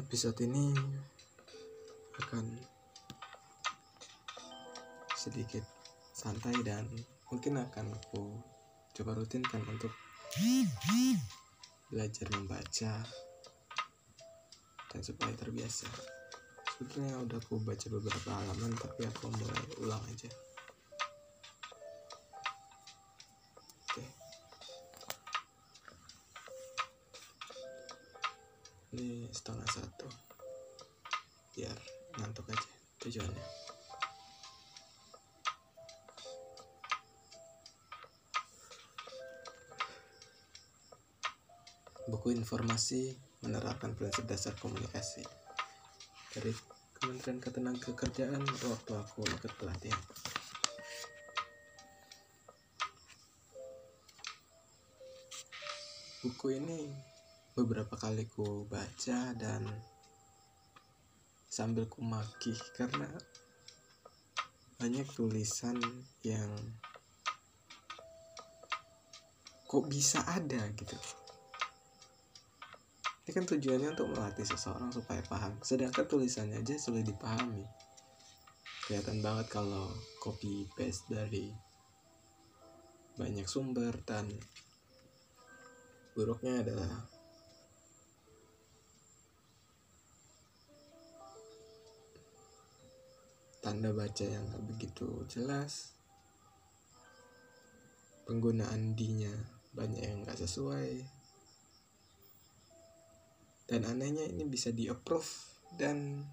episode ini akan sedikit santai dan mungkin akan aku coba rutinkan untuk belajar membaca dan supaya terbiasa. Sebetulnya udah aku baca beberapa halaman tapi aku mulai ulang aja setengah satu. Biar ngantuk aja tujuannya. Buku informasi menerapkan prinsip dasar komunikasi. Dari Kementerian Ketenagakerjaan waktu aku ikut pelatihan. Buku ini beberapa kali ku baca dan sambil ku makih karena banyak tulisan yang kok bisa ada gitu. Ini kan tujuannya untuk melatih seseorang supaya paham. Sedangkan tulisannya aja sulit dipahami. Kelihatan banget kalau copy paste dari banyak sumber dan buruknya adalah tanda baca yang gak begitu jelas. Penggunaan D-nya banyak yang gak sesuai. Dan anehnya ini bisa di approve dan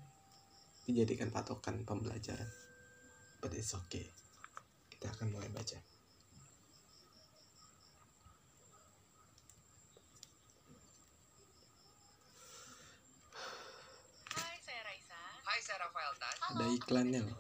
dijadikan patokan pembelajaran. But it's okay. Kita akan mulai baca ada iklannya loh.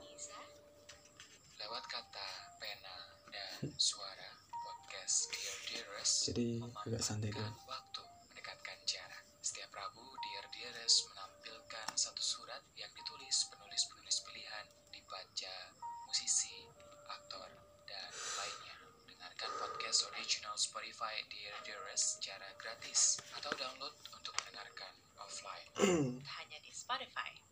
Lewat kata, pena, dan suara podcast Dear Dearest jadi agak santai dulu waktu mendekatkan jarak. Setiap Rabu, Dear Dearest menampilkan satu surat yang ditulis penulis-penulis pilihan dibaca musisi, aktor, dan lainnya. Dengarkan podcast original Spotify Dear Dearest secara gratis atau download untuk mendengarkan offline. Hanya di Spotify.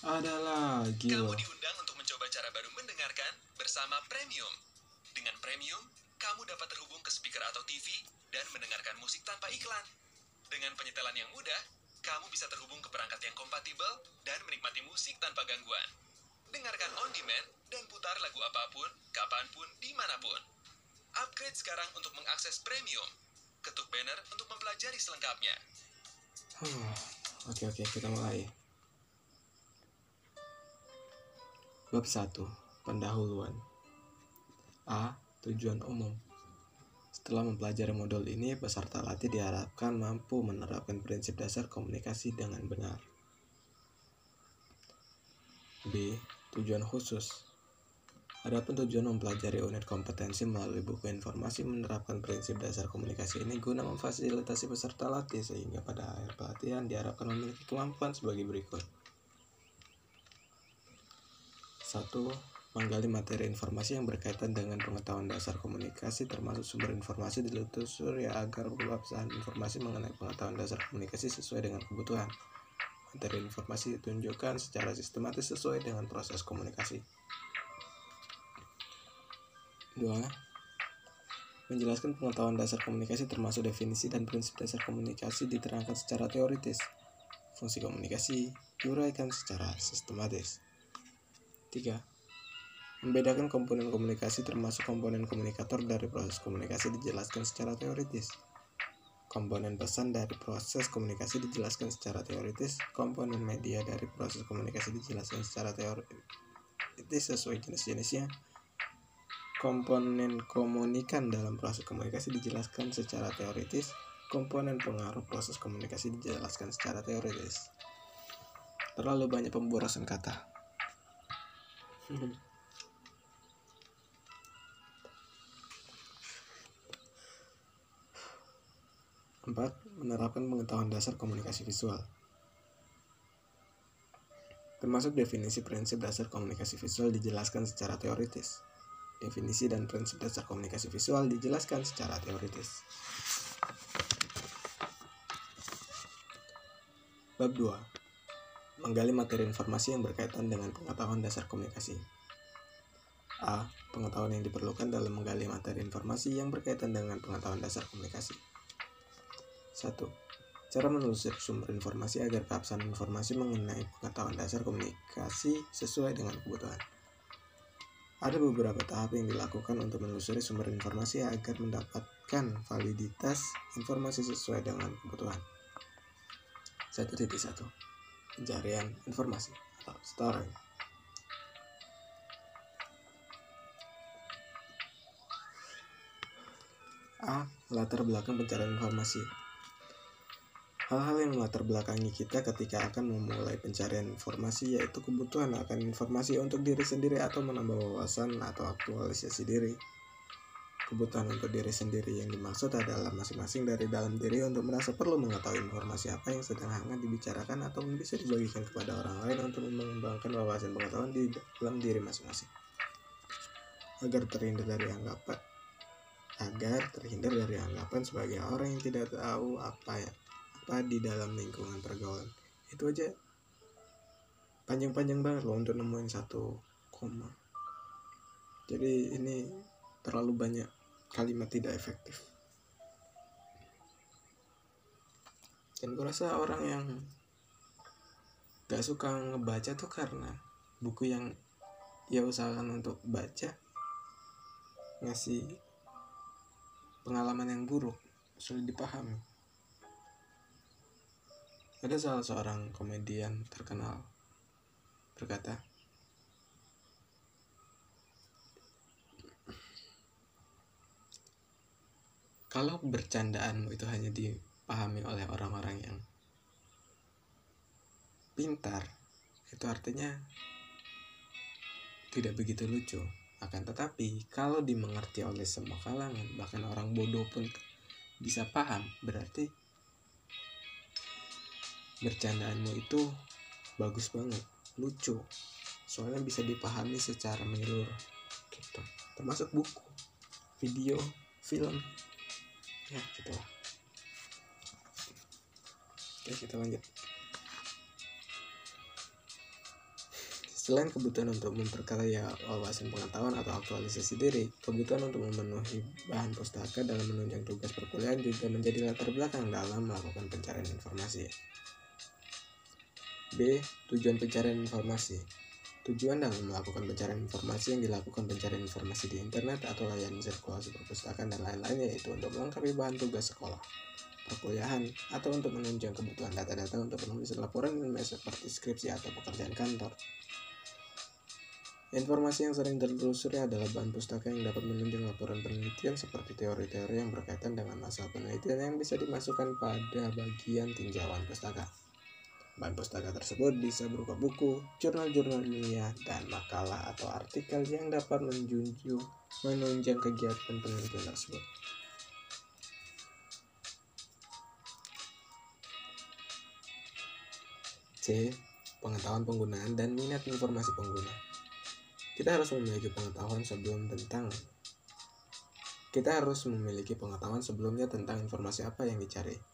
Ada lagi Kamu loh diundang untuk mencoba cara baru mendengarkan bersama Premium. Dengan Premium, kamu dapat terhubung ke speaker atau TV dan mendengarkan musik tanpa iklan. Dengan penyetelan yang mudah, kamu bisa terhubung ke perangkat yang kompatibel dan menikmati musik tanpa gangguan. Dengarkan on demand dan putar lagu apa pun, kapan pun, di mana pun. Upgrade sekarang untuk mengakses Premium. Ketuk banner untuk mempelajari selengkapnya. Huh, Oke oke kita mulai. Bab 1. Pendahuluan. A. Tujuan umum. Setelah mempelajari modul ini, peserta latih diharapkan mampu menerapkan prinsip dasar komunikasi dengan benar. B. Tujuan khusus. Adapun tujuan mempelajari unit kompetensi melalui buku informasi menerapkan prinsip dasar komunikasi ini guna memfasilitasi peserta latih sehingga pada akhir pelatihan diharapkan memiliki kemampuan sebagai berikut. 1. Menggali materi informasi yang berkaitan dengan pengetahuan dasar komunikasi termasuk sumber informasi ditelusuri agar pelaksanaan informasi mengenai pengetahuan dasar komunikasi sesuai dengan kebutuhan. Materi informasi ditunjukkan secara sistematis sesuai dengan proses komunikasi. 2. Menjelaskan pengetahuan dasar komunikasi termasuk definisi dan prinsip dasar komunikasi diterangkan secara teoritis. Fungsi komunikasi diuraikan secara sistematis. 3. Membedakan komponen komunikasi termasuk komponen komunikator dari proses komunikasi dijelaskan secara teoritis. Komponen pesan dari proses komunikasi dijelaskan secara teoritis. Komponen media dari proses komunikasi dijelaskan secara teoritis sesuai jenis-jenisnya. Komponen komunikan dalam proses komunikasi dijelaskan secara teoritis. Komponen pengaruh proses komunikasi dijelaskan secara teoritis. Terlalu banyak pemborosan kata. Empat, menerapkan pengetahuan dasar komunikasi visual. Termasuk definisi prinsip dasar komunikasi visual dijelaskan secara teoritis. Definisi dan prinsip dasar komunikasi visual dijelaskan secara teoritis. Bab 2. Menggali materi informasi yang berkaitan dengan pengetahuan dasar komunikasi. A. Pengetahuan yang diperlukan dalam menggali materi informasi yang berkaitan dengan pengetahuan dasar komunikasi. 1. Cara menelusuri sumber informasi agar keabsahan informasi mengenai pengetahuan dasar komunikasi sesuai dengan kebutuhan. Ada beberapa tahap yang dilakukan untuk menelusuri sumber informasi agar mendapatkan validitas informasi sesuai dengan kebutuhan. 1.1 Pencarian informasi atau storing A. Latar belakang pencarian informasi Hal-hal yang melatar belakangi kita ketika akan memulai pencarian informasi yaitu kebutuhan akan informasi untuk diri sendiri atau menambah wawasan atau aktualisasi diri. Kebutuhan untuk diri sendiri yang dimaksud adalah masing-masing dari dalam diri untuk merasa perlu mengetahui informasi apa yang sedang hangat dibicarakan atau bisa dibagikan kepada orang lain untuk mengembangkan wawasan pengetahuan di dalam diri masing-masing. Agar terhindar dari anggapan agar terhindar dari anggapan sebagai orang yang tidak tahu apa ya apa di dalam lingkungan pergaulan. Itu aja. Panjang-panjang banget loh untuk nemuin satu koma. Jadi ini terlalu banyak kalimat tidak efektif. Dan gue rasa orang yang gak suka ngebaca tuh karena buku yang ia usahakan untuk baca ngasih pengalaman yang buruk sulit dipahami. Ada salah seorang komedian terkenal berkata, Kalau bercandaanmu itu hanya dipahami oleh orang-orang yang pintar, itu artinya tidak begitu lucu. Akan tetapi, kalau dimengerti oleh semua kalangan, bahkan orang bodoh pun bisa paham, berarti bercandaanmu itu bagus banget lucu. Soalnya bisa dipahami secara menyeluruh gitu. Termasuk buku video film ya gitu oke kita lanjut Selain kebutuhan untuk memperkaya wawasan pengetahuan atau aktualisasi diri, kebutuhan untuk memenuhi bahan pustaka dalam menunjang tugas perkuliahan juga menjadi latar belakang dalam melakukan pencarian informasi. B. Tujuan pencarian informasi Tujuan dalam melakukan pencarian informasi yang dilakukan pencarian informasi di internet atau layanan sirkulasi perpustakaan dan lain-lain yaitu untuk melengkapi bahan tugas sekolah, perkuliahan, atau untuk menunjang kebutuhan data-data untuk penulisan laporan seperti skripsi atau pekerjaan kantor. Informasi yang sering tertelusuri adalah bahan pustaka yang dapat menunjang laporan penelitian seperti teori-teori yang berkaitan dengan masalah penelitian yang bisa dimasukkan pada bagian tinjauan pustaka. Bahan pustaka tersebut bisa berupa buku, jurnal-jurnal ilmiah, dan makalah atau artikel yang dapat menjunjung menunjang kegiatan penelitian tersebut. C. Pengetahuan penggunaan dan minat informasi pengguna. Kita harus memiliki pengetahuan sebelum tentang kita harus memiliki pengetahuan sebelumnya tentang informasi apa yang dicari.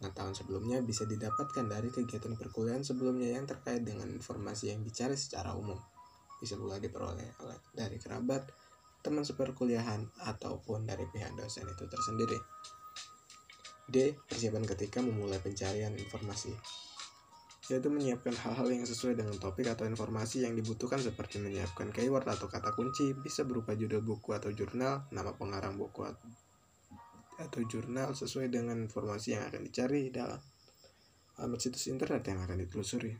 Pengetahuan sebelumnya bisa didapatkan dari kegiatan perkuliahan sebelumnya yang terkait dengan informasi yang dicari secara umum. Bisa pula diperoleh dari kerabat, teman seperkuliahan, ataupun dari pihak dosen itu tersendiri. D. Persiapan ketika memulai pencarian informasi yaitu menyiapkan hal-hal yang sesuai dengan topik atau informasi yang dibutuhkan seperti menyiapkan keyword atau kata kunci bisa berupa judul buku atau jurnal, nama pengarang buku atau jurnal sesuai dengan informasi yang akan dicari dalam alamat situs internet yang akan ditelusuri.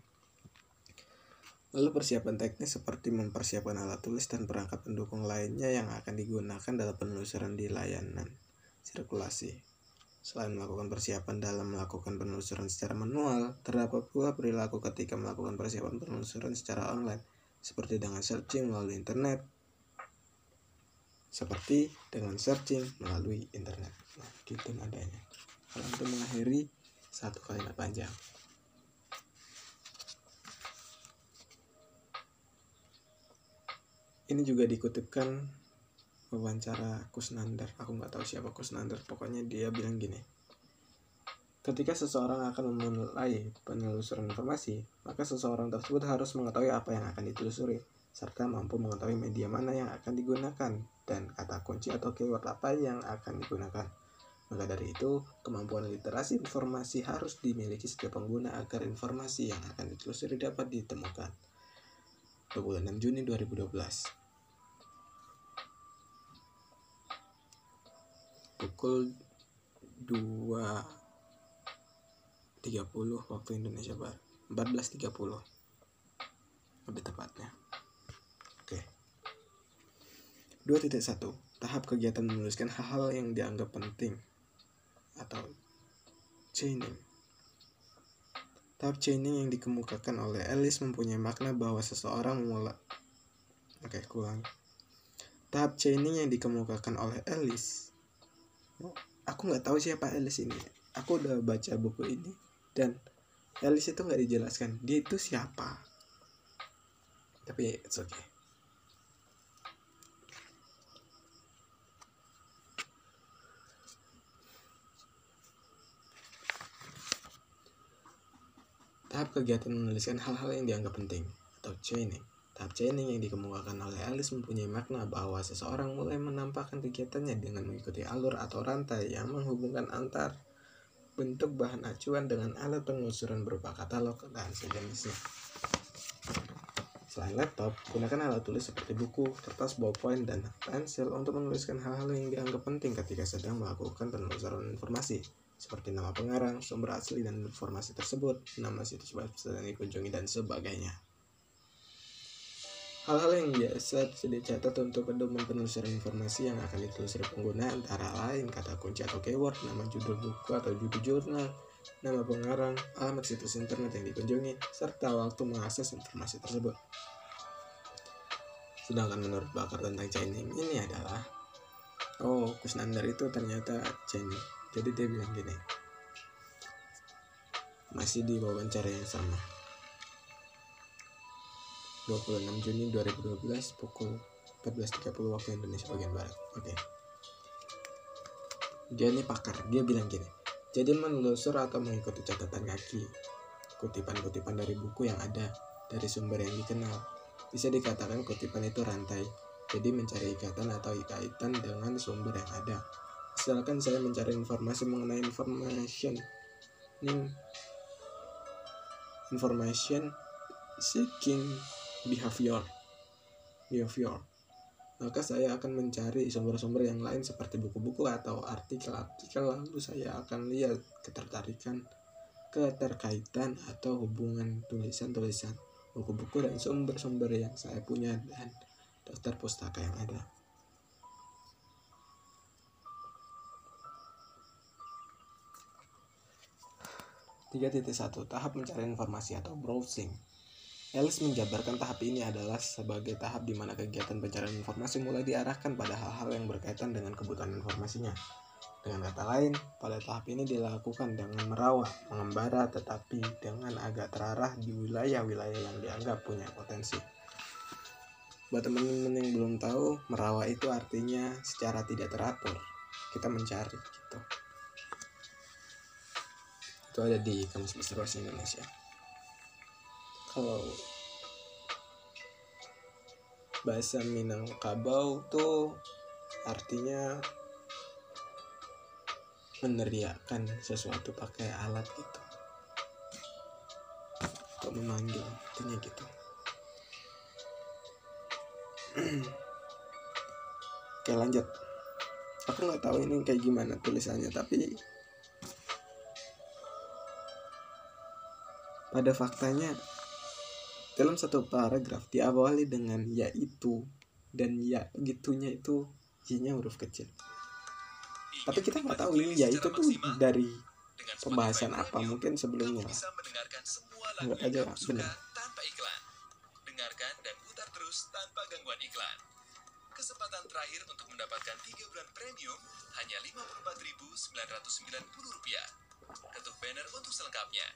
Lalu persiapan teknis seperti mempersiapkan alat tulis dan perangkat pendukung lainnya yang akan digunakan dalam penelusuran di layanan sirkulasi. Selain melakukan persiapan dalam melakukan penelusuran secara manual, terdapat pula perilaku ketika melakukan persiapan penelusuran secara online, seperti dengan searching melalui internet, seperti dengan searching melalui internet. Nah, gitu nadanya. Kalau untuk mengakhiri satu kalimat panjang. Ini juga dikutipkan wawancara Kusnandar. Aku nggak tahu siapa Kusnandar. Pokoknya dia bilang gini. Ketika seseorang akan memulai penelusuran informasi, maka seseorang tersebut harus mengetahui apa yang akan ditelusuri, serta mampu mengetahui media mana yang akan digunakan dan kata kunci atau keyword apa yang akan digunakan. Maka dari itu, kemampuan literasi informasi harus dimiliki setiap pengguna agar informasi yang akan ditelusuri dapat ditemukan. 26 Juni 2012 Pukul 2.30 waktu Indonesia Barat 14.30 lebih tepatnya 2.1 Tahap kegiatan menuliskan hal-hal yang dianggap penting atau chaining Tahap chaining yang dikemukakan oleh Ellis mempunyai makna bahwa seseorang mulai Oke, kurang. Tahap chaining yang dikemukakan oleh Ellis. Oh, aku nggak tahu siapa Ellis ini. Aku udah baca buku ini dan Ellis itu nggak dijelaskan dia itu siapa. Tapi it's okay. Tahap kegiatan menuliskan hal-hal yang dianggap penting atau chaining. Tahap chaining yang dikemukakan oleh Alice mempunyai makna bahwa seseorang mulai menampakkan kegiatannya dengan mengikuti alur atau rantai yang menghubungkan antar bentuk bahan acuan dengan alat penelusuran berupa katalog dan sejenisnya. Selain laptop, gunakan alat tulis seperti buku, kertas ballpoint, dan pensil untuk menuliskan hal-hal yang dianggap penting ketika sedang melakukan penelusuran informasi seperti nama pengarang, sumber asli dan informasi tersebut, nama situs web yang dikunjungi, dan sebagainya. Hal-hal yang biasa dicatat untuk pedoman penelusuran informasi yang akan ditelusuri pengguna antara lain kata kunci atau keyword, nama judul buku atau judul jurnal, nama pengarang, alamat situs internet yang dikunjungi, serta waktu mengakses informasi tersebut. Sedangkan menurut bakar tentang chaining ini adalah Oh, Kusnandar itu ternyata chaining jadi dia bilang gini masih di wawancara yang sama. 26 Juni 2012 pukul 14.30 waktu Indonesia bagian Barat. Oke. Okay. dia ini pakar. Dia bilang gini jadi menelusur atau mengikuti catatan kaki kutipan-kutipan dari buku yang ada dari sumber yang dikenal bisa dikatakan kutipan itu rantai. Jadi mencari ikatan atau kaitan dengan sumber yang ada Misalkan saya mencari informasi mengenai information. Nih information seeking behavior behavior maka saya akan mencari sumber-sumber yang lain seperti buku-buku atau artikel-artikel lalu saya akan lihat ketertarikan keterkaitan atau hubungan tulisan-tulisan buku-buku dan sumber-sumber yang saya punya dan daftar pustaka yang ada 3.1 Tahap mencari informasi atau browsing Ellis menjabarkan tahap ini adalah sebagai tahap di mana kegiatan pencarian informasi mulai diarahkan pada hal-hal yang berkaitan dengan kebutuhan informasinya. Dengan kata lain, pada tahap ini dilakukan dengan merawat, mengembara, tetapi dengan agak terarah di wilayah-wilayah yang dianggap punya potensi. Buat teman-teman yang belum tahu, merawat itu artinya secara tidak teratur. Kita mencari gitu itu ada di kamus besar bahasa Indonesia. Kalau bahasa Minangkabau tuh artinya meneriakkan sesuatu pakai alat gitu. Atau memanggil artinya gitu. Oke lanjut. Aku nggak tahu ini kayak gimana tulisannya tapi Pada faktanya, dalam satu paragraf diawali dengan yaitu dan ya gitunya itu y-nya huruf kecil. Tapi kita nggak tahu ini ya itu tuh dari pembahasan apa mungkin sebelumnya. Anggap aja benar. tanpa iklan. Dengarkan dan putar terus tanpa gangguan iklan. Kesempatan terakhir untuk mendapatkan 3 bulan premium hanya Rp54.990. Ketuk banner untuk selengkapnya.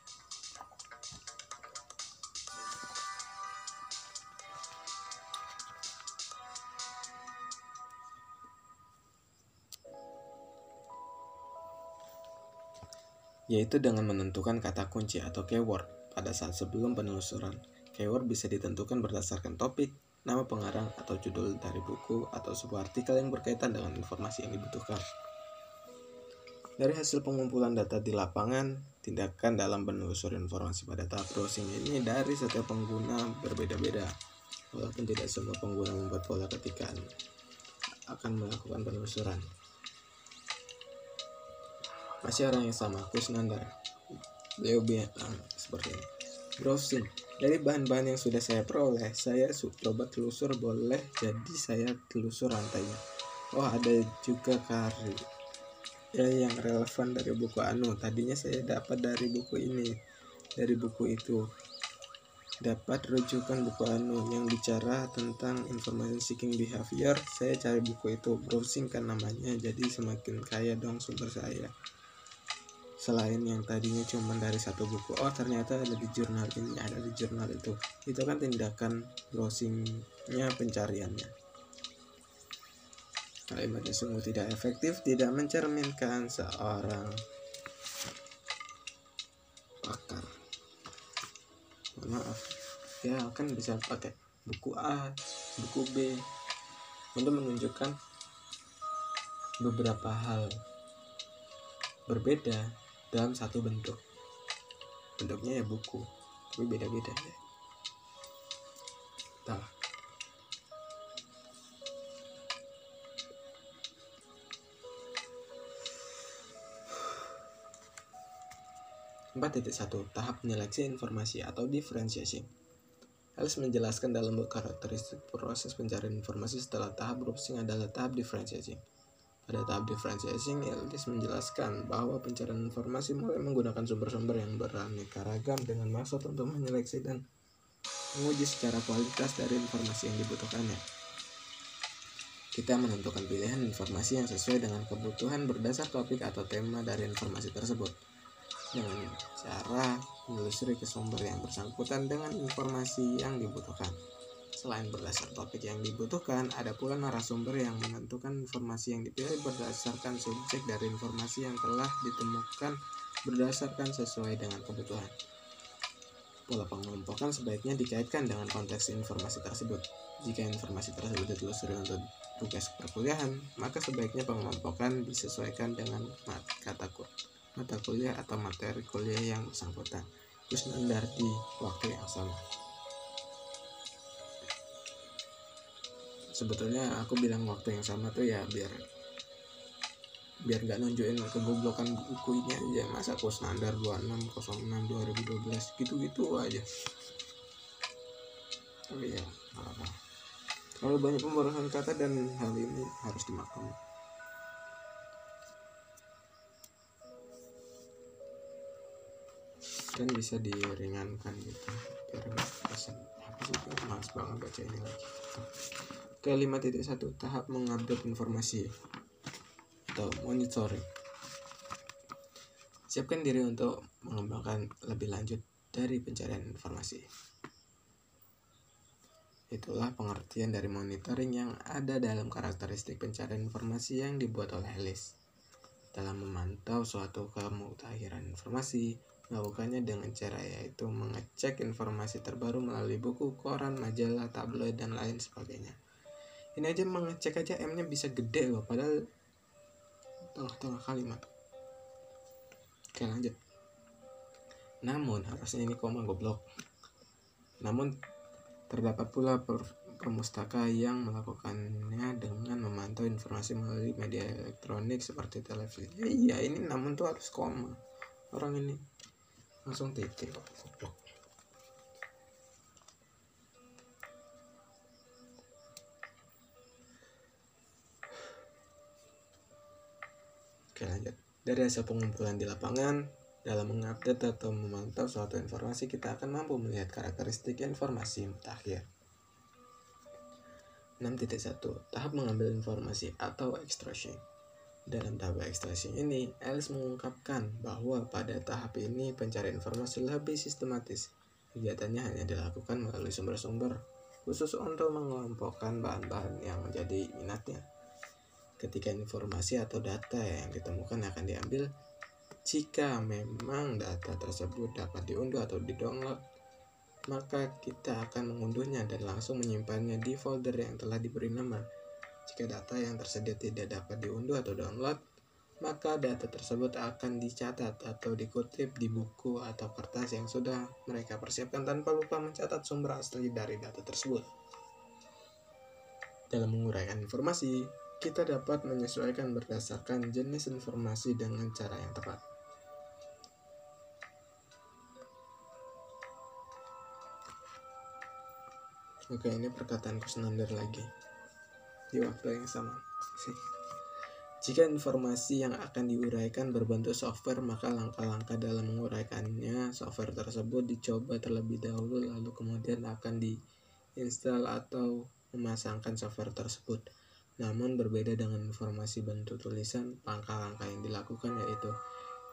Yaitu dengan menentukan kata kunci atau keyword pada saat sebelum penelusuran. Keyword bisa ditentukan berdasarkan topik, nama pengarang, atau judul dari buku atau sebuah artikel yang berkaitan dengan informasi yang dibutuhkan. Dari hasil pengumpulan data di lapangan, tindakan dalam penelusuran informasi pada tahap browsing ini dari setiap pengguna berbeda-beda. Walaupun tidak semua pengguna membuat pola ketikan akan melakukan penelusuran. Masih orang yang sama, Kusnandar. Beliau bilang seperti ini. Browsing. Dari bahan-bahan yang sudah saya peroleh, saya coba telusur boleh jadi saya telusur rantainya. Oh, ada juga kari ya yang relevan dari buku anu tadinya saya dapat dari buku ini dari buku itu dapat rujukan buku anu yang bicara tentang information seeking behavior saya cari buku itu browsing kan namanya jadi semakin kaya dong sumber saya selain yang tadinya cuma dari satu buku oh ternyata ada di jurnal ini ada di jurnal itu. Itu kan tindakan browsingnya pencariannya. Kalimatnya sungguh tidak efektif, tidak mencerminkan seorang pakar. Maaf, ya kan bisa pakai buku A, buku B untuk menunjukkan beberapa hal berbeda dalam satu bentuk. Bentuknya ya buku, tapi beda-beda ya. Entahlah. 4.1 Tahap penyeleksi informasi atau differentiation Alice menjelaskan dalam karakteristik proses pencarian informasi setelah tahap browsing adalah tahap differentiation. Pada tahap differentiation, Alice menjelaskan bahwa pencarian informasi mulai menggunakan sumber-sumber yang beraneka ragam dengan maksud untuk menyeleksi dan menguji secara kualitas dari informasi yang dibutuhkannya. Kita menentukan pilihan informasi yang sesuai dengan kebutuhan berdasar topik atau tema dari informasi tersebut dengan cara menelusuri ke sumber yang bersangkutan dengan informasi yang dibutuhkan. Selain berdasar topik yang dibutuhkan, ada pula narasumber yang menentukan informasi yang dipilih berdasarkan subjek dari informasi yang telah ditemukan berdasarkan sesuai dengan kebutuhan. Pola pengelompokan sebaiknya dikaitkan dengan konteks informasi tersebut. Jika informasi tersebut ditelusuri untuk tugas perkuliahan, maka sebaiknya pengelompokan disesuaikan dengan mat- kata mata kuliah atau materi kuliah yang bersangkutan. Kusnandar di waktu yang sama. Sebetulnya aku bilang waktu yang sama tuh ya biar biar nggak nunjukin kegoblokan buku ini aja. Masa Kusnandar 2606 2012 gitu-gitu aja. Tapi ya apa kalau banyak pemborosan kata dan hal ini harus dimaklumi. Dan bisa diringankan gitu biar nggak apa sih males banget baca ini lagi ke 5.1 tahap mengupdate informasi atau monitoring. Siapkan diri untuk mengembangkan lebih lanjut dari pencarian informasi. Itulah pengertian dari monitoring yang ada dalam karakteristik pencarian informasi yang dibuat oleh Alice. Dalam memantau suatu kemutahiran informasi melakukannya dengan cara yaitu mengecek informasi terbaru melalui buku, koran, majalah, tabloid, dan lain sebagainya. Ini aja mengecek aja M-nya bisa gede loh, padahal tengah-tengah kalimat. Oke lanjut. Namun harusnya ini koma goblok. Namun terdapat pula per permustaka yang melakukannya dengan memantau informasi melalui media elektronik seperti televisi. Ya, iya ini namun tuh harus koma. Orang ini langsung titik Oke lanjut Dari hasil pengumpulan di lapangan dalam mengupdate atau memantau suatu informasi kita akan mampu melihat karakteristik informasi mutakhir 6.1 Tahap mengambil informasi atau extraction dalam tahap ekstraksi ini, Alice mengungkapkan bahwa pada tahap ini pencarian informasi lebih sistematis. Kegiatannya hanya dilakukan melalui sumber-sumber khusus untuk mengelompokkan bahan-bahan yang menjadi minatnya. Ketika informasi atau data yang ditemukan akan diambil, Jika memang data tersebut dapat diunduh atau di-download, maka kita akan mengunduhnya dan langsung menyimpannya di folder yang telah diberi nama. Jika data yang tersedia tidak dapat diunduh atau download, maka data tersebut akan dicatat atau dikutip di buku atau kertas yang sudah mereka persiapkan tanpa lupa mencatat sumber asli dari data tersebut. Dalam menguraikan informasi, kita dapat menyesuaikan berdasarkan jenis informasi dengan cara yang tepat. Oke, ini perkataan Kusnandar lagi. Di waktu yang sama. Jika informasi yang akan diuraikan berbentuk software, maka langkah-langkah dalam menguraikannya software tersebut dicoba terlebih dahulu lalu kemudian akan diinstal atau memasangkan software tersebut. Namun berbeda dengan informasi bentuk tulisan, langkah-langkah yang dilakukan yaitu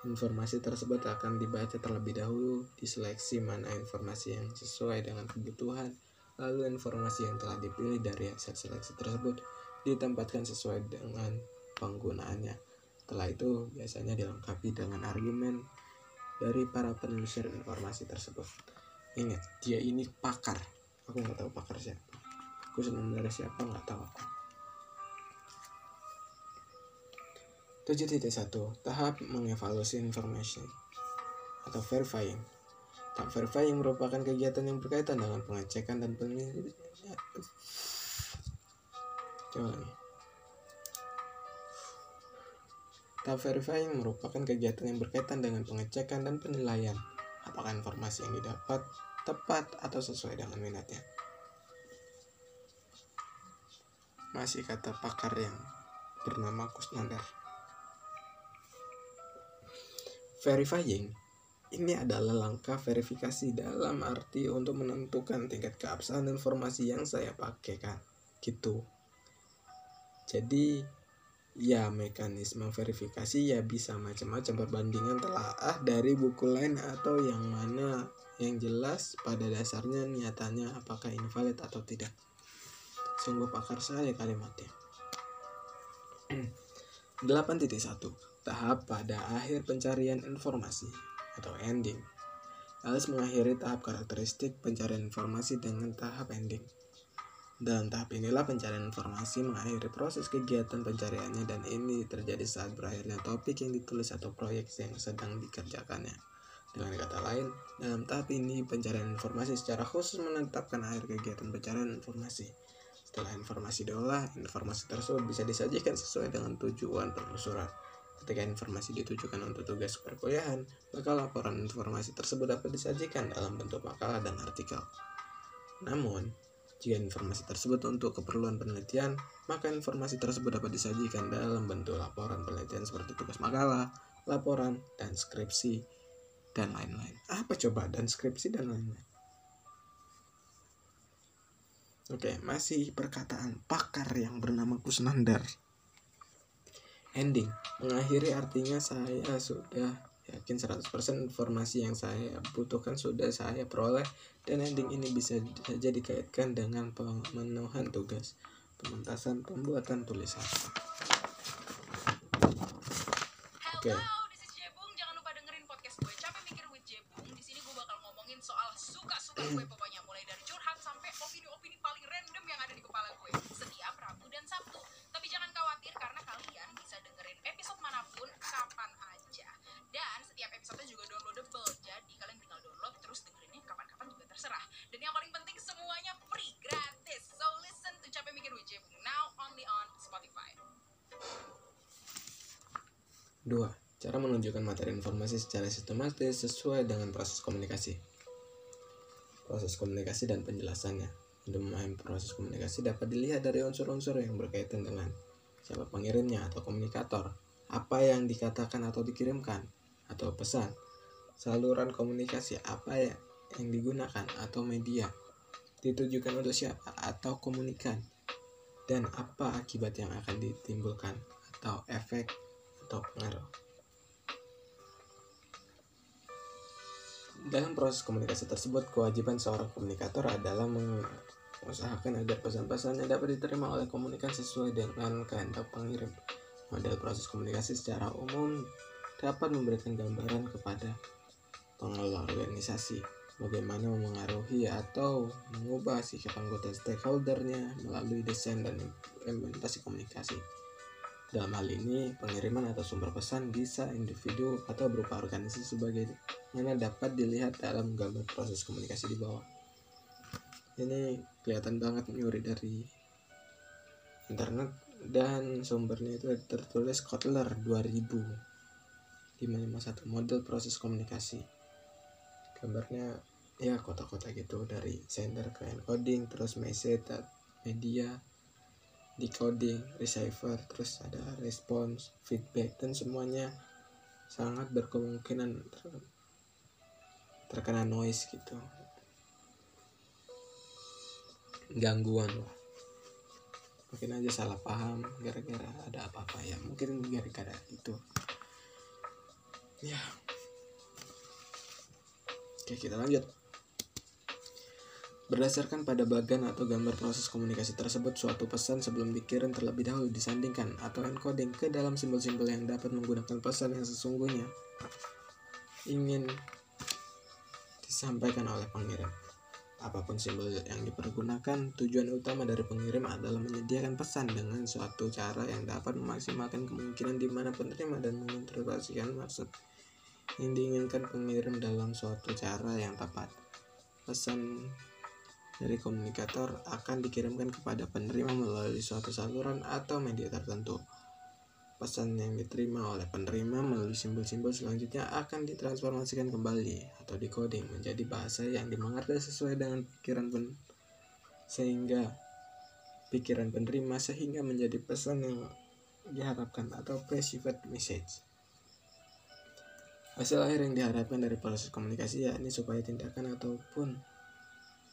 informasi tersebut akan dibaca terlebih dahulu, diseleksi mana informasi yang sesuai dengan kebutuhan, lalu informasi yang telah dipilih dari hasil seleksi tersebut ditempatkan sesuai dengan penggunaannya. Setelah itu biasanya dilengkapi dengan argumen dari para penelusur informasi tersebut. Ingat, dia ini pakar. Aku nggak tahu pakar siapa. Aku sebenarnya siapa nggak tahu aku. 7.1 Tahap mengevaluasi information atau verifying Tahap verifying merupakan kegiatan yang berkaitan dengan pengecekan dan penelitian Coba lagi Tahap verifying merupakan kegiatan yang berkaitan dengan pengecekan dan penilaian apakah informasi yang didapat tepat atau sesuai dengan minatnya. Masih kata pakar yang bernama Kusnandar. Verifying ini adalah langkah verifikasi dalam arti untuk menentukan tingkat keabsahan informasi yang saya pakai kan. Gitu. Jadi ya mekanisme verifikasi ya bisa macam-macam perbandingan telaah dari buku lain atau yang mana yang jelas pada dasarnya niatannya apakah invalid atau tidak. Sungguh pakar saya kalimatnya. 8.1 Tahap pada akhir pencarian informasi atau ending. Alice mengakhiri tahap karakteristik pencarian informasi dengan tahap ending. Dalam tahap inilah pencarian informasi mengakhiri proses kegiatan pencariannya dan ini terjadi saat berakhirnya topik yang ditulis atau proyek yang sedang dikerjakannya. Dengan kata lain, dalam tahap ini pencarian informasi secara khusus menetapkan akhir kegiatan pencarian informasi. Setelah informasi diolah, informasi tersebut bisa disajikan sesuai dengan tujuan penelusuran. Ketika informasi ditujukan untuk tugas perkuliahan, maka laporan informasi tersebut dapat disajikan dalam bentuk makalah dan artikel. Namun, jika informasi tersebut untuk keperluan penelitian, maka informasi tersebut dapat disajikan dalam bentuk laporan penelitian seperti tugas makalah, laporan, dan skripsi, dan lain-lain. Apa coba dan skripsi dan lain-lain? Oke, masih perkataan pakar yang bernama Kusnandar. Ending, mengakhiri artinya saya sudah yakin 100% informasi yang saya butuhkan sudah saya peroleh dan ending ini bisa saja dikaitkan dengan pemenuhan tugas pementasan pembuatan tulisan. Oke. Jebung. Jangan lupa dengerin podcast gue Capek Mikir with Jebung. Di sini gue bakal ngomongin soal suka-suka gue pokoknya episode juga downloadable. Jadi kalian tinggal download terus dengerinnya kapan-kapan juga terserah. Dan yang paling penting semuanya free gratis. So listen to Capek Mikir with now only on Spotify. 2. Cara menunjukkan materi informasi secara sistematis sesuai dengan proses komunikasi. Proses komunikasi dan penjelasannya. Untuk memahami proses komunikasi dapat dilihat dari unsur-unsur yang berkaitan dengan siapa pengirimnya atau komunikator, apa yang dikatakan atau dikirimkan, atau pesan, saluran komunikasi apa ya yang digunakan atau media, ditujukan untuk siapa atau komunikan, dan apa akibat yang akan ditimbulkan atau efek atau pengaruh. Dalam proses komunikasi tersebut, kewajiban seorang komunikator adalah mengusahakan agar pesan-pesannya dapat diterima oleh komunikan sesuai dengan kehendak pengirim. Model proses komunikasi secara umum dapat memberikan gambaran kepada pengelola organisasi bagaimana memengaruhi atau mengubah sikap anggota stakeholdernya melalui desain dan implementasi komunikasi. Dalam hal ini, pengiriman atau sumber pesan bisa individu atau berupa organisasi sebagai mana dapat dilihat dalam gambar proses komunikasi di bawah. Ini kelihatan banget nyuri dari internet dan sumbernya itu tertulis Kotler 2000 551 model proses komunikasi. Gambarnya ya kota-kota gitu dari sender ke encoding terus message media decoding receiver terus ada response feedback dan semuanya sangat berkemungkinan ter- terkena noise gitu. Gangguan lah. Mungkin aja salah paham gara-gara ada apa-apa ya. Mungkin gara-gara itu ya. Oke kita lanjut. Berdasarkan pada bagan atau gambar proses komunikasi tersebut, suatu pesan sebelum dikirim terlebih dahulu disandingkan atau encoding ke dalam simbol-simbol yang dapat menggunakan pesan yang sesungguhnya ingin disampaikan oleh pengirim. Apa pun simbol yang dipergunakan, tujuan utama dari pengirim adalah menyediakan pesan dengan suatu cara yang dapat memaksimalkan kemungkinan di mana penerima dan menginterpretasikan maksud yang diinginkan pengirim dalam suatu cara yang tepat. Pesan dari komunikator akan dikirimkan kepada penerima melalui suatu saluran atau media tertentu. Pesan yang diterima oleh penerima melalui simbol-simbol selanjutnya akan ditransformasikan kembali atau decoding menjadi bahasa yang dimengerti sesuai dengan pikiran pen sehingga pikiran penerima sehingga menjadi pesan yang diharapkan atau perceived message. Hasil akhir yang diharapkan dari proses komunikasi yakni supaya tindakan ataupun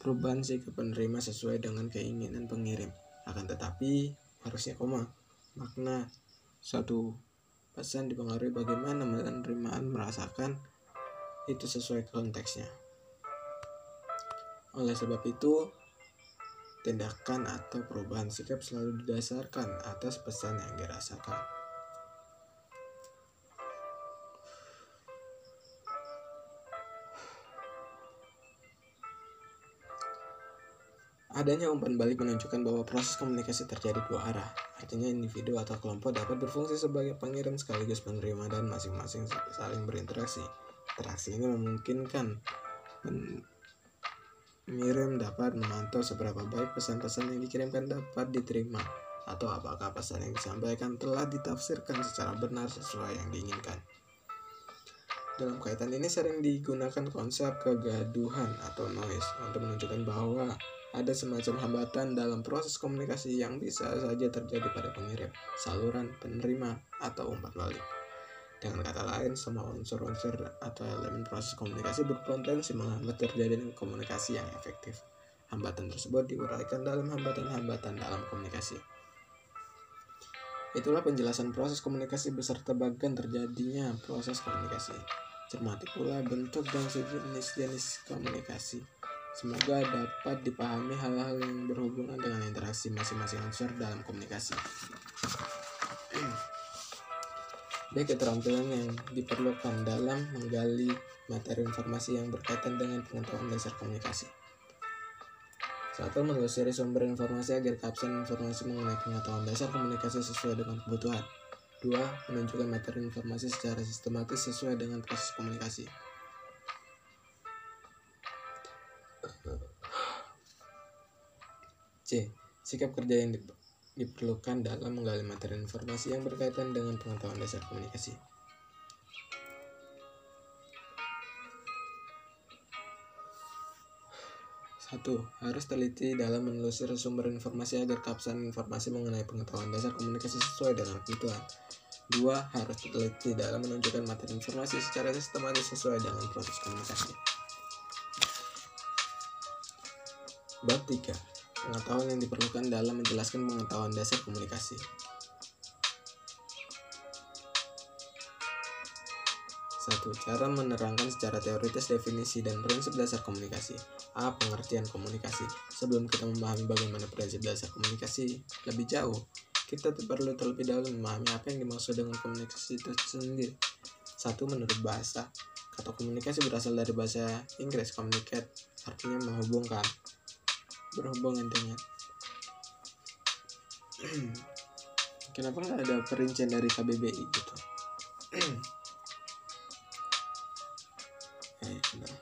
perubahan sikap penerima sesuai dengan keinginan pengirim. Akan tetapi, harusnya koma, makna suatu pesan dipengaruhi bagaimana penerimaan merasakan itu sesuai konteksnya. Oleh sebab itu, tindakan atau perubahan sikap selalu didasarkan atas pesan yang dirasakan. Adanya umpan balik menunjukkan bahwa proses komunikasi terjadi dua arah. Artinya individu atau kelompok dapat berfungsi sebagai pengirim sekaligus penerima dan masing-masing saling berinteraksi. Interaksi ini memungkinkan pengirim dapat memantau seberapa baik pesan-pesan yang dikirimkan dapat diterima atau apakah pesan yang disampaikan telah ditafsirkan secara benar sesuai yang diinginkan. Dalam kaitan ini sering digunakan konsep kegaduhan atau noise untuk menunjukkan bahwa ada semacam hambatan dalam proses komunikasi yang bisa saja terjadi pada pengirim, saluran, penerima, atau umpan balik. Dengan kata lain, semua unsur-unsur atau elemen proses komunikasi berpotensi menghambat terjadinya komunikasi yang efektif. Hambatan tersebut diuraikan dalam hambatan-hambatan dalam komunikasi. Itulah penjelasan proses komunikasi beserta bagian terjadinya proses komunikasi. Cermati pula bentuk dan sejenis-jenis komunikasi. Semoga dapat dipahami hal-hal yang berhubungan dengan interaksi masing-masing unsur dalam komunikasi. B. Keterampilan yang diperlukan dalam menggali materi informasi yang berkaitan dengan pengetahuan dasar komunikasi. Satu, menelusuri sumber informasi agar kapsan informasi mengenai pengetahuan dasar komunikasi sesuai dengan kebutuhan. Dua, menunjukkan materi informasi secara sistematis sesuai dengan proses komunikasi. C. Sikap kerja yang diperlukan dalam menggali materi informasi yang berkaitan dengan pengetahuan dasar komunikasi. Satu, harus teliti dalam menelusuri sumber informasi agar kapsan informasi mengenai pengetahuan dasar komunikasi sesuai dengan kebutuhan. Dua, harus teliti dalam menunjukkan materi informasi secara sistematis sesuai dengan proses komunikasi. Bab 3. Pengetahuan yang diperlukan dalam menjelaskan pengetahuan dasar komunikasi. Satu, cara menerangkan secara teoritis definisi dan prinsip dasar komunikasi. A. Pengertian komunikasi. Sebelum kita memahami bagaimana prinsip dasar komunikasi lebih jauh, kita perlu terlebih dahulu memahami apa yang dimaksud dengan komunikasi itu sendiri. Satu menurut bahasa, kata komunikasi berasal dari bahasa Inggris communicate, artinya menghubungkan, berhubungan dengan. Kenapa nggak ada perincian dari KBBI gitu? Eh, kenapa?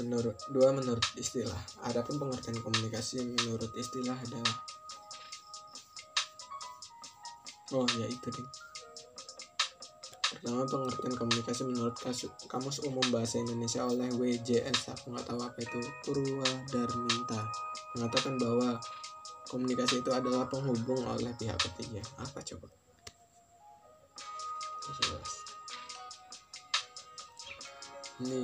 menurut dua menurut istilah adapun pengertian komunikasi menurut istilah adalah oh ya itu deh pertama pengertian komunikasi menurut kamus umum bahasa Indonesia oleh WJS aku nggak tahu apa itu. Purwadarminta mengatakan bahwa komunikasi itu adalah penghubung oleh pihak ketiga. Apa coba? Ini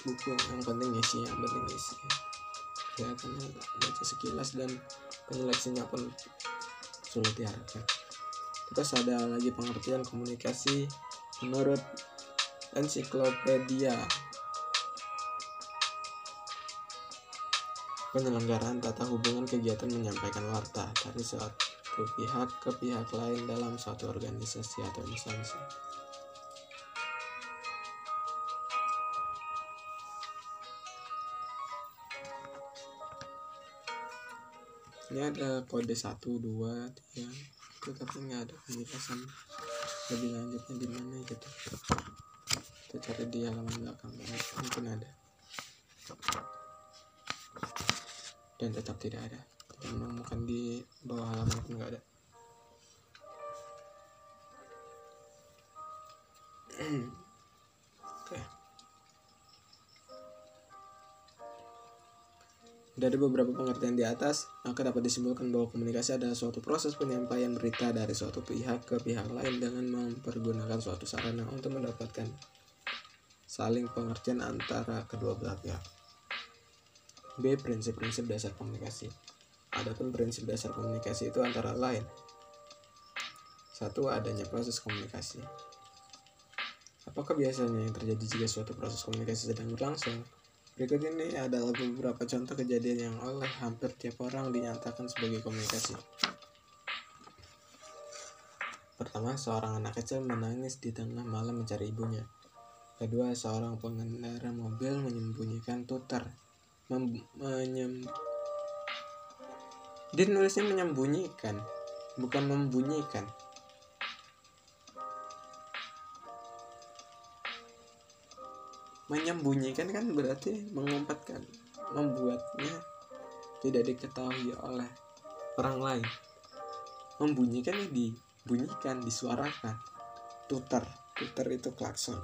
buku yang penting isi yang penting isi. Ya karena baca sekilas dan penyeleksinya pun sulit diharapkan terus ada lagi pengertian komunikasi menurut ensiklopedia. Penyelenggaraan tata hubungan kegiatan menyampaikan warta dari suatu pihak ke pihak lain dalam suatu organisasi atau instansi. Ini ada kode 1, 2, 3 tapi nggak ada penjelasan lebih lanjutnya di mana gitu. Kita cari di halaman belakang mungkin ada. Dan tetap tidak ada. Kita menemukan di bawah halaman pun nggak ada. oke Dari beberapa pengertian di atas, maka dapat disimpulkan bahwa komunikasi adalah suatu proses penyampaian berita dari suatu pihak ke pihak lain dengan mempergunakan suatu sarana untuk mendapatkan saling pengertian antara kedua belah pihak. B. Prinsip-prinsip dasar komunikasi. Adapun prinsip dasar komunikasi itu antara lain satu adanya proses komunikasi. Apakah biasanya yang terjadi jika suatu proses komunikasi sedang berlangsung? Berikut ini adalah beberapa contoh kejadian yang oleh hampir tiap orang dinyatakan sebagai komunikasi. Pertama, seorang anak kecil menangis di tengah malam mencari ibunya. Kedua, seorang pengendara mobil menyembunyikan tuter. Mem menyem Dia nulisnya menyembunyikan, bukan membunyikan. Menyembunyikan kan berarti mengumpatkan membuatnya tidak diketahui oleh orang lain. Membunyikan ya dibunyikan disuarakan. Tuter tuter itu klakson.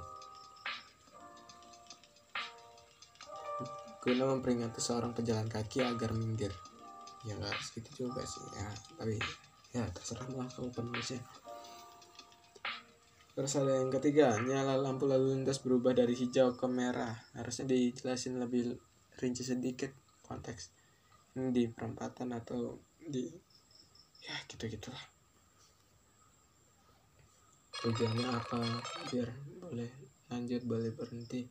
Guna memperingati seorang pejalan kaki agar minggir. Ya nggak harus gitu juga sih ya. Tapi ya terserah lah kalau penulisnya Terus ada yang ketiga, nyala lampu lalu lintas berubah dari hijau ke merah. Harusnya dijelasin lebih rinci sedikit konteks. Di perempatan atau di ya gitu-gitulah. Tujuannya apa? Biar boleh lanjut, boleh berhenti.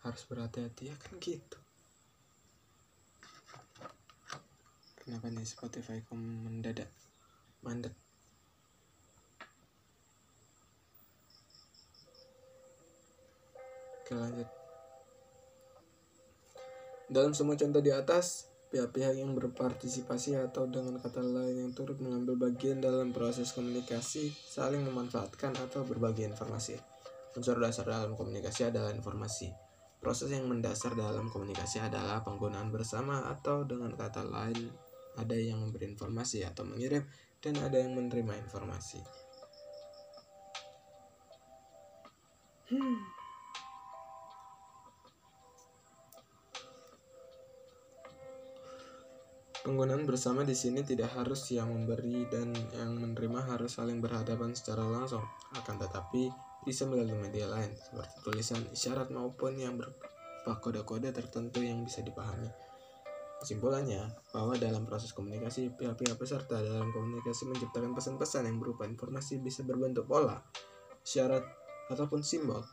Harus berhati-hati ya kan gitu. Kenapa nih Spotify kok mendadak mandet? Oke lanjut. Dalam semua contoh di atas, pihak-pihak yang berpartisipasi atau dengan kata lain yang turut mengambil bagian dalam proses komunikasi saling memanfaatkan atau berbagi informasi. Unsur dasar dalam komunikasi adalah informasi. Proses yang mendasar dalam komunikasi adalah penggunaan bersama atau dengan kata lain ada yang memberi informasi atau mengirim dan ada yang menerima informasi. Hmm. Penggunaan bersama di sini tidak harus yang memberi dan yang menerima harus saling berhadapan secara langsung, akan tetapi bisa melalui media lain seperti tulisan, isyarat maupun yang berupa kode-kode tertentu yang bisa dipahami. Kesimpulannya, bahwa dalam proses komunikasi, pihak-pihak peserta dalam komunikasi menciptakan pesan-pesan yang berupa informasi bisa berbentuk pola, syarat, ataupun simbol,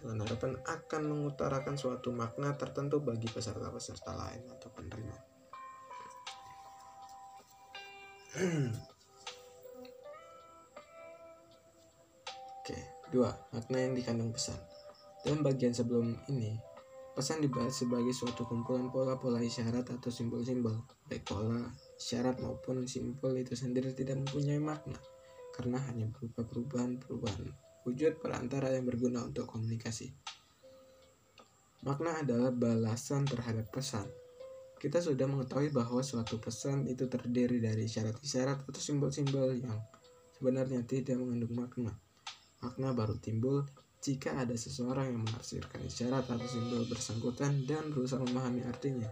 dengan harapan akan mengutarakan suatu makna tertentu bagi peserta-peserta lain atau penerima. Oke, dua makna yang dikandung pesan. Dalam bagian sebelum ini, pesan dibahas sebagai suatu kumpulan pola-pola isyarat atau simbol-simbol. Baik pola, isyarat maupun simbol itu sendiri tidak mempunyai makna karena hanya berupa perubahan-perubahan wujud perantara yang berguna untuk komunikasi. Makna adalah balasan terhadap pesan. Kita sudah mengetahui bahwa suatu pesan itu terdiri dari isyarat-isyarat atau simbol-simbol yang sebenarnya tidak mengandung makna. Makna baru timbul jika ada seseorang yang menafsirkan isyarat atau simbol bersangkutan dan berusaha memahami artinya.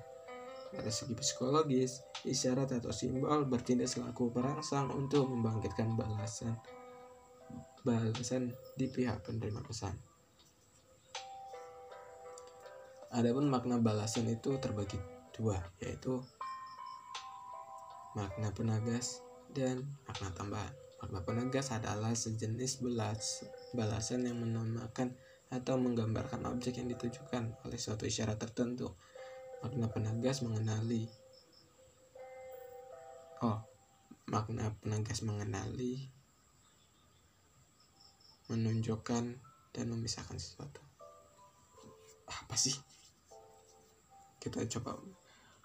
Pada segi psikologis, isyarat atau simbol bertindak selaku perangsang untuk membangkitkan balasan balasan di pihak penerima pesan. Adapun makna balasan itu terbagi dua, yaitu makna penagas dan makna tambahan. Makna penagas adalah sejenis belas, balasan yang menamakan atau menggambarkan objek yang ditujukan oleh suatu isyarat tertentu. Makna penagas mengenali. Oh, makna penagas mengenali, menunjukkan, dan memisahkan sesuatu. Apa sih? Kita coba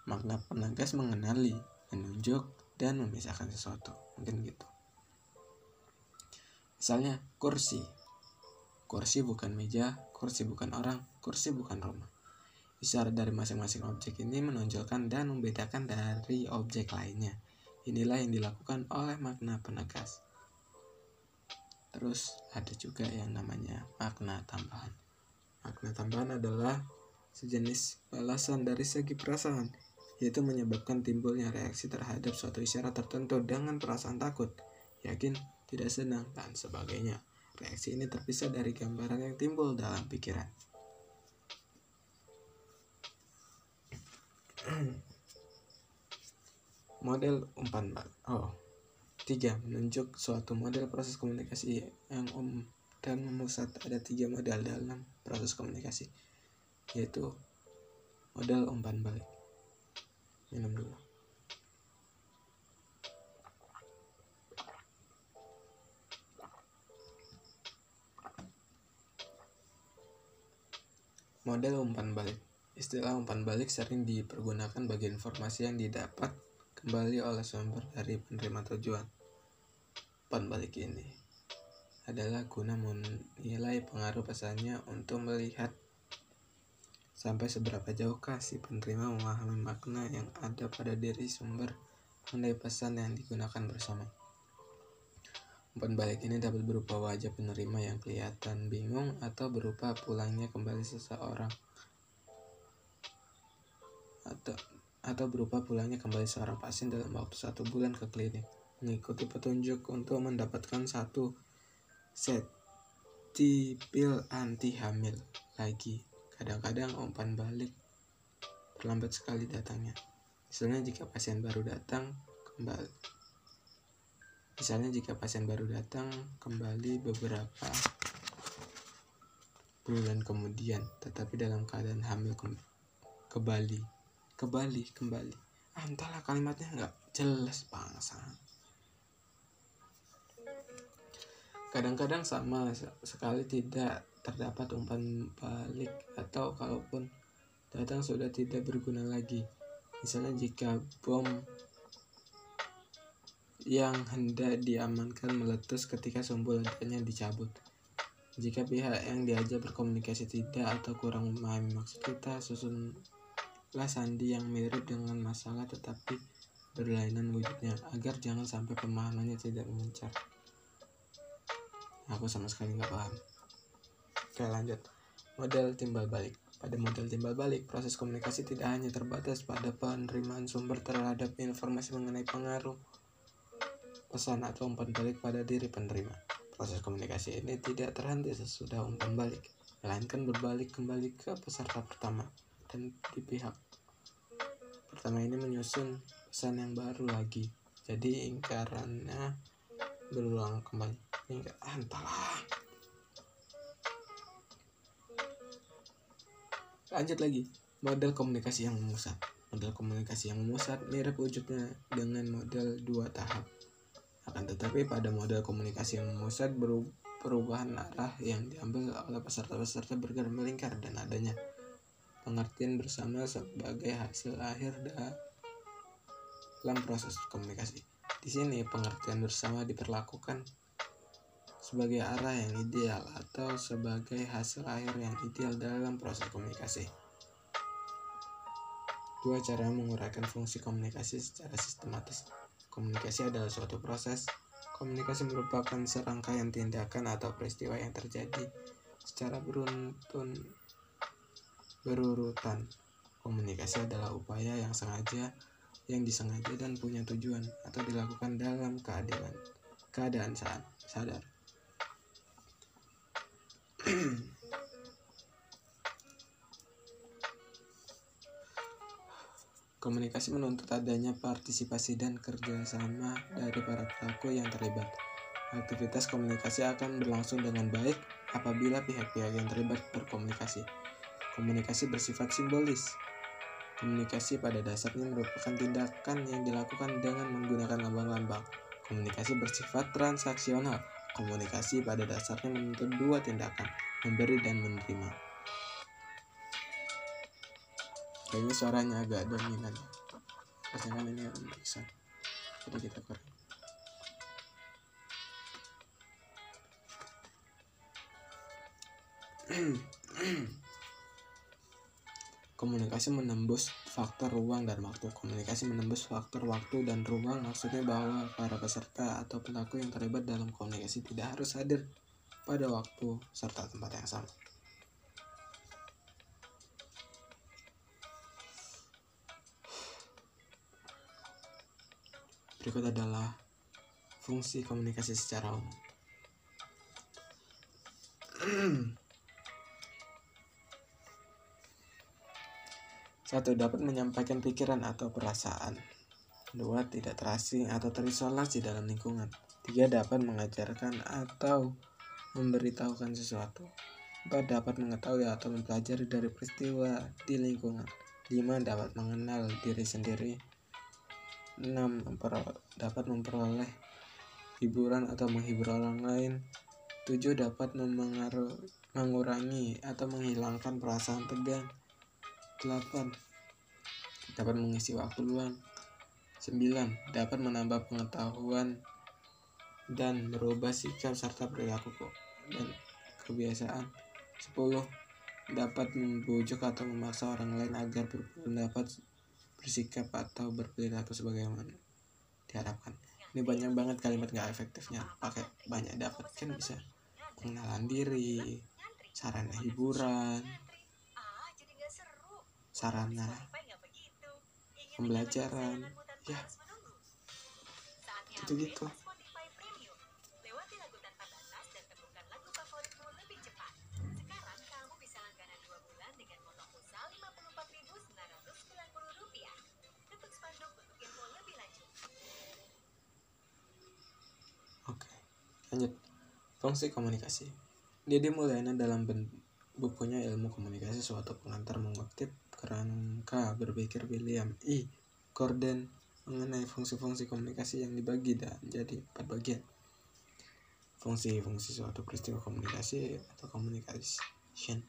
makna penagas mengenali, menunjuk, dan memisahkan sesuatu. Mungkin gitu. Misalnya kursi. Kursi bukan meja, kursi bukan orang, kursi bukan rumah. Isyarat dari masing-masing objek ini menonjolkan dan membedakan dari objek lainnya. Inilah yang dilakukan oleh makna penagas. Terus ada juga yang namanya makna tambahan. Makna tambahan adalah sejenis balasan dari segi perasaan, yaitu menyebabkan timbulnya reaksi terhadap suatu isyarat tertentu dengan perasaan takut, yakin, tidak senang, dan sebagainya. Reaksi ini terpisah dari gambaran yang timbul dalam pikiran. model umpan bal oh tiga menunjuk suatu model proses komunikasi yang umum dan memusat ada tiga model dalam proses komunikasi yaitu model umpan balik. Minum dulu. Model umpan balik. Istilah umpan balik sering dipergunakan bagi informasi yang didapat kembali oleh sumber dari penerima tujuan. Umpan balik ini adalah guna menilai pengaruh pesannya untuk melihat sampai seberapa jauhkah si penerima memahami makna yang ada pada diri sumber mengenai pesan yang digunakan bersama. Umpan balik ini dapat berupa wajah penerima yang kelihatan bingung atau berupa pulangnya kembali seseorang. Atau atau berupa pulangnya kembali seorang pasien dalam waktu satu bulan ke klinik. Mengikuti petunjuk untuk mendapatkan satu set pil anti hamil lagi kadang-kadang umpan balik terlambat sekali datangnya. Misalnya jika pasien baru datang kembali. Misalnya jika pasien baru datang kembali beberapa bulan kemudian tetapi dalam keadaan hamil ke, ke Bali ke Bali kembali. Ah, entahlah kalimatnya nggak jelas bangsa. Kadang-kadang sama sekali tidak terdapat umpan balik atau kalaupun datang sudah tidak berguna lagi. Misalnya jika bom yang hendak diamankan meletus ketika sumbu ledaknya dicabut. Jika pihak yang diajak berkomunikasi tidak atau kurang memahami maksud kita susunlah sandi yang mirip dengan masalah tetapi berlainan wujudnya agar jangan sampai pemahamannya tidak mencar aku sama sekali nggak paham oke lanjut model timbal balik pada model timbal balik proses komunikasi tidak hanya terbatas pada penerimaan sumber terhadap informasi mengenai pengaruh pesan atau umpan balik pada diri penerima. Proses komunikasi ini tidak terhenti sesudah umpan balik, melainkan berbalik kembali ke peserta pertama dan di pihak pertama ini menyusun pesan yang baru lagi. Jadi ingkarannya berulang kembali. Ingkar, ah, entahlah. Lanjut lagi, model komunikasi yang memusat. Model komunikasi yang memusat mirip wujudnya dengan model dua tahap. Akan tetapi pada model komunikasi yang memusat perubahan arah yang diambil oleh peserta-peserta bergerak melingkar dan adanya pengertian bersama sebagai hasil akhir dalam proses komunikasi. Di sini pengertian bersama diperlakukan sebagai arah yang ideal atau sebagai hasil akhir yang ideal dalam proses komunikasi. Dua cara menguraikan fungsi komunikasi secara sistematis. Komunikasi adalah suatu proses. Komunikasi merupakan serangkaian tindakan atau peristiwa yang terjadi secara beruntun berurutan. Komunikasi adalah upaya yang sengaja, yang disengaja dan punya tujuan atau dilakukan dalam keadilan keadaan saat sadar. Komunikasi menuntut adanya partisipasi dan kerjasama dari para pelaku yang terlibat. Aktivitas komunikasi akan berlangsung dengan baik apabila pihak-pihak yang terlibat berkomunikasi. Komunikasi bersifat simbolis. Komunikasi pada dasarnya merupakan tindakan yang dilakukan dengan menggunakan lambang-lambang. Komunikasi bersifat transaksional. Komunikasi pada dasarnya menuntut dua tindakan, memberi dan menerima. Kayaknya suaranya agak dominan. Kan ini bisa. Jadi kita kurang. Komunikasi menembus faktor ruang dan waktu. Komunikasi menembus faktor waktu dan ruang maksudnya bahwa para peserta atau pelaku yang terlibat dalam komunikasi tidak harus hadir pada waktu serta tempat yang sama. Berikut adalah fungsi komunikasi secara umum. Satu, dapat menyampaikan pikiran atau perasaan. Dua, tidak terasing atau terisolasi dalam lingkungan. Tiga, dapat mengajarkan atau memberitahukan sesuatu. Empat, dapat mengetahui atau mempelajari dari peristiwa di lingkungan. Lima, dapat mengenal diri sendiri. Enam, dapat memperoleh hiburan atau menghibur orang lain. Tujuh, dapat mengurangi atau menghilangkan perasaan tegang. 8. Dapat mengisi waktu luang. 9. Dapat menambah pengetahuan dan merubah sikap serta perilaku kok- dan kebiasaan. 10. Dapat membujuk atau memaksa orang lain agar berpendapat bersikap atau berperilaku sebagaimana diharapkan. Ini banyak banget kalimat gak efektifnya. Pakai banyak dapat kan bisa pengenalan diri, sarana hiburan, sarana Pembelajaran. Ya. Gitu-gitu. upgrade ke Spotify Premium. Lewati lagu tanpa batas dan temukan lagu favoritmu lebih cepat. Sekarang kamu bisa langganan dua bulan dengan potong pulsa Rp54.990. Ketuk spanduk untuk info lebih lanjut. Fungsi komunikasi. Didi Mulyana dalam bukunya Ilmu Komunikasi Suatu Pengantar mengutip kerangka berpikir William E. Gordon mengenai fungsi-fungsi komunikasi yang dibagi dan jadi empat bagian. Fungsi-fungsi suatu peristiwa komunikasi atau communication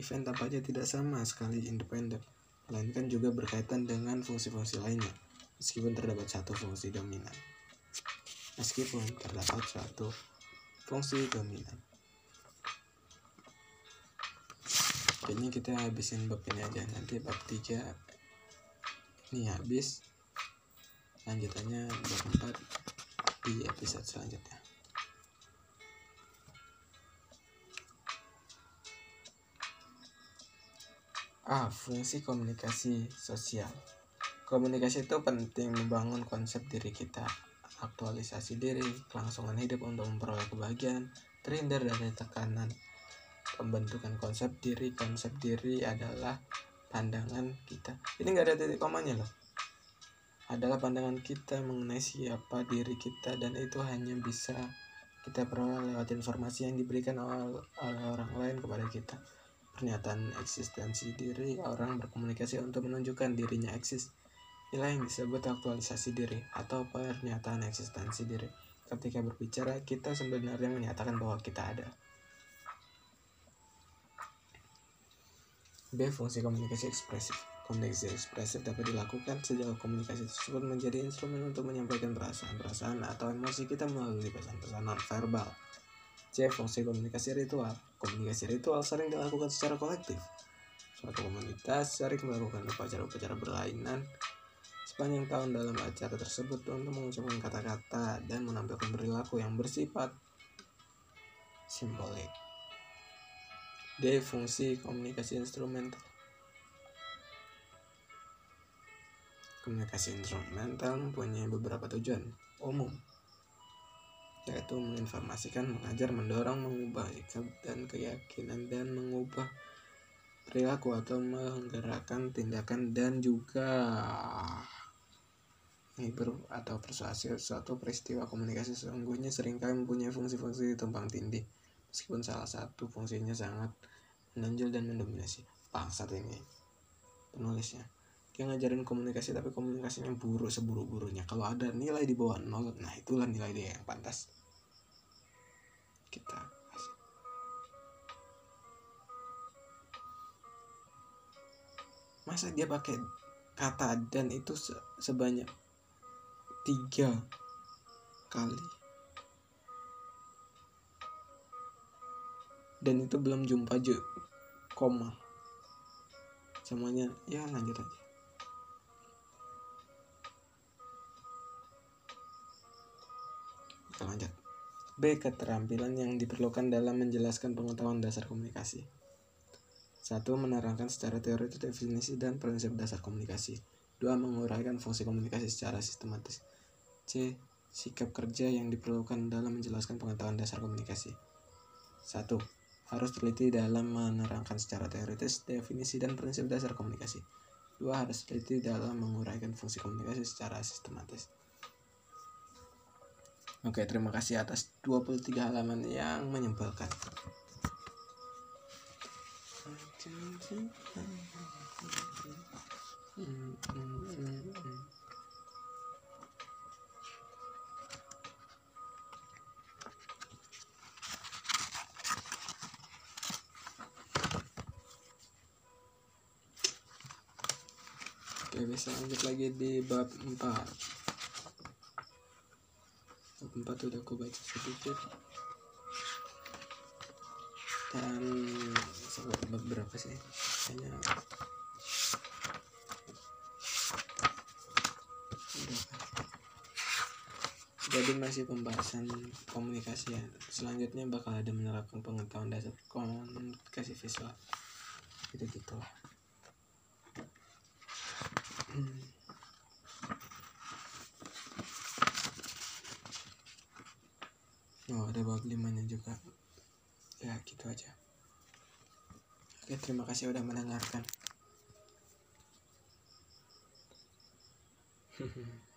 event tampaknya tidak sama sekali independen, melainkan juga berkaitan dengan fungsi-fungsi lainnya, meskipun terdapat satu fungsi dominan meskipun terdapat suatu fungsi dominan. Kayaknya kita habisin bab ini aja nanti bab 3 ini habis lanjutannya bab 4 di episode selanjutnya. A. Fungsi komunikasi sosial Komunikasi itu penting membangun konsep diri kita aktualisasi diri, kelangsungan hidup untuk memperoleh kebahagiaan, terhindar dari tekanan. Pembentukan konsep diri, konsep diri adalah pandangan kita. Ini nggak ada titik komanya loh. Adalah pandangan kita mengenai siapa diri kita dan itu hanya bisa kita peroleh lewat informasi yang diberikan oleh, orang lain kepada kita. pernyataan eksistensi diri orang berkomunikasi untuk menunjukkan dirinya eksis nilai yang disebut aktualisasi diri atau pernyataan eksistensi diri ketika berbicara kita sebenarnya menyatakan bahwa kita ada B. Fungsi komunikasi ekspresif Komunikasi ekspresif dapat dilakukan sejauh komunikasi tersebut menjadi instrumen untuk menyampaikan perasaan-perasaan atau emosi kita melalui pesan-pesan non-verbal. C. Fungsi komunikasi ritual Komunikasi ritual sering dilakukan secara kolektif. Suatu komunitas sering melakukan upacara-upacara berlainan sepanjang tahun dalam acara tersebut untuk mengucapkan kata-kata dan menampilkan perilaku yang bersifat simbolik. D. Fungsi komunikasi instrumental Komunikasi instrumental mempunyai beberapa tujuan umum, yaitu menginformasikan, mengajar, mendorong, mengubah sikap dan keyakinan, dan mengubah perilaku atau menggerakkan tindakan dan juga menghibur atau persuasi suatu peristiwa komunikasi sesungguhnya sering kali mempunyai fungsi-fungsi tumpang tindih meskipun salah satu fungsinya sangat menonjol dan mendominasi. Bangsat ini. Penulisnya. Dia ngajarin komunikasi tapi komunikasinya buruk seburuk-buruknya. Kalau ada nilai di bawah nol nah itulah nilai dia yang pantas. Kita masa dia pakai kata dan itu se- sebanyak tiga kali? Dan itu belum jumpa ju koma semuanya ya lanjut aja Kita lanjut B. Keterampilan yang diperlukan dalam menjelaskan pengetahuan dasar komunikasi. Satu, menerangkan secara teoritis definisi dan prinsip dasar komunikasi. Dua, menguraikan fungsi komunikasi secara sistematis. C. Sikap kerja yang diperlukan dalam menjelaskan pengetahuan dasar komunikasi. Satu, harus teliti dalam menerangkan secara teoritis definisi dan prinsip dasar komunikasi. Dua, harus teliti dalam menguraikan fungsi komunikasi secara sistematis. Oke, terima kasih atas 23 halaman yang menyebalkan. Oke, bisa lanjut lagi di bab 4 bab 4 udah aku baca sedikit. Dan bab berapa sih? Kayaknya jadi masih pembahasan komunikasi ya. Selanjutnya bakal ada menerapkan pengetahuan dasar komunikasi visual. Gitu gitu. Oh, ada bab limanya juga. Ya, gitu aja. Oke, terima kasih udah mendengarkan.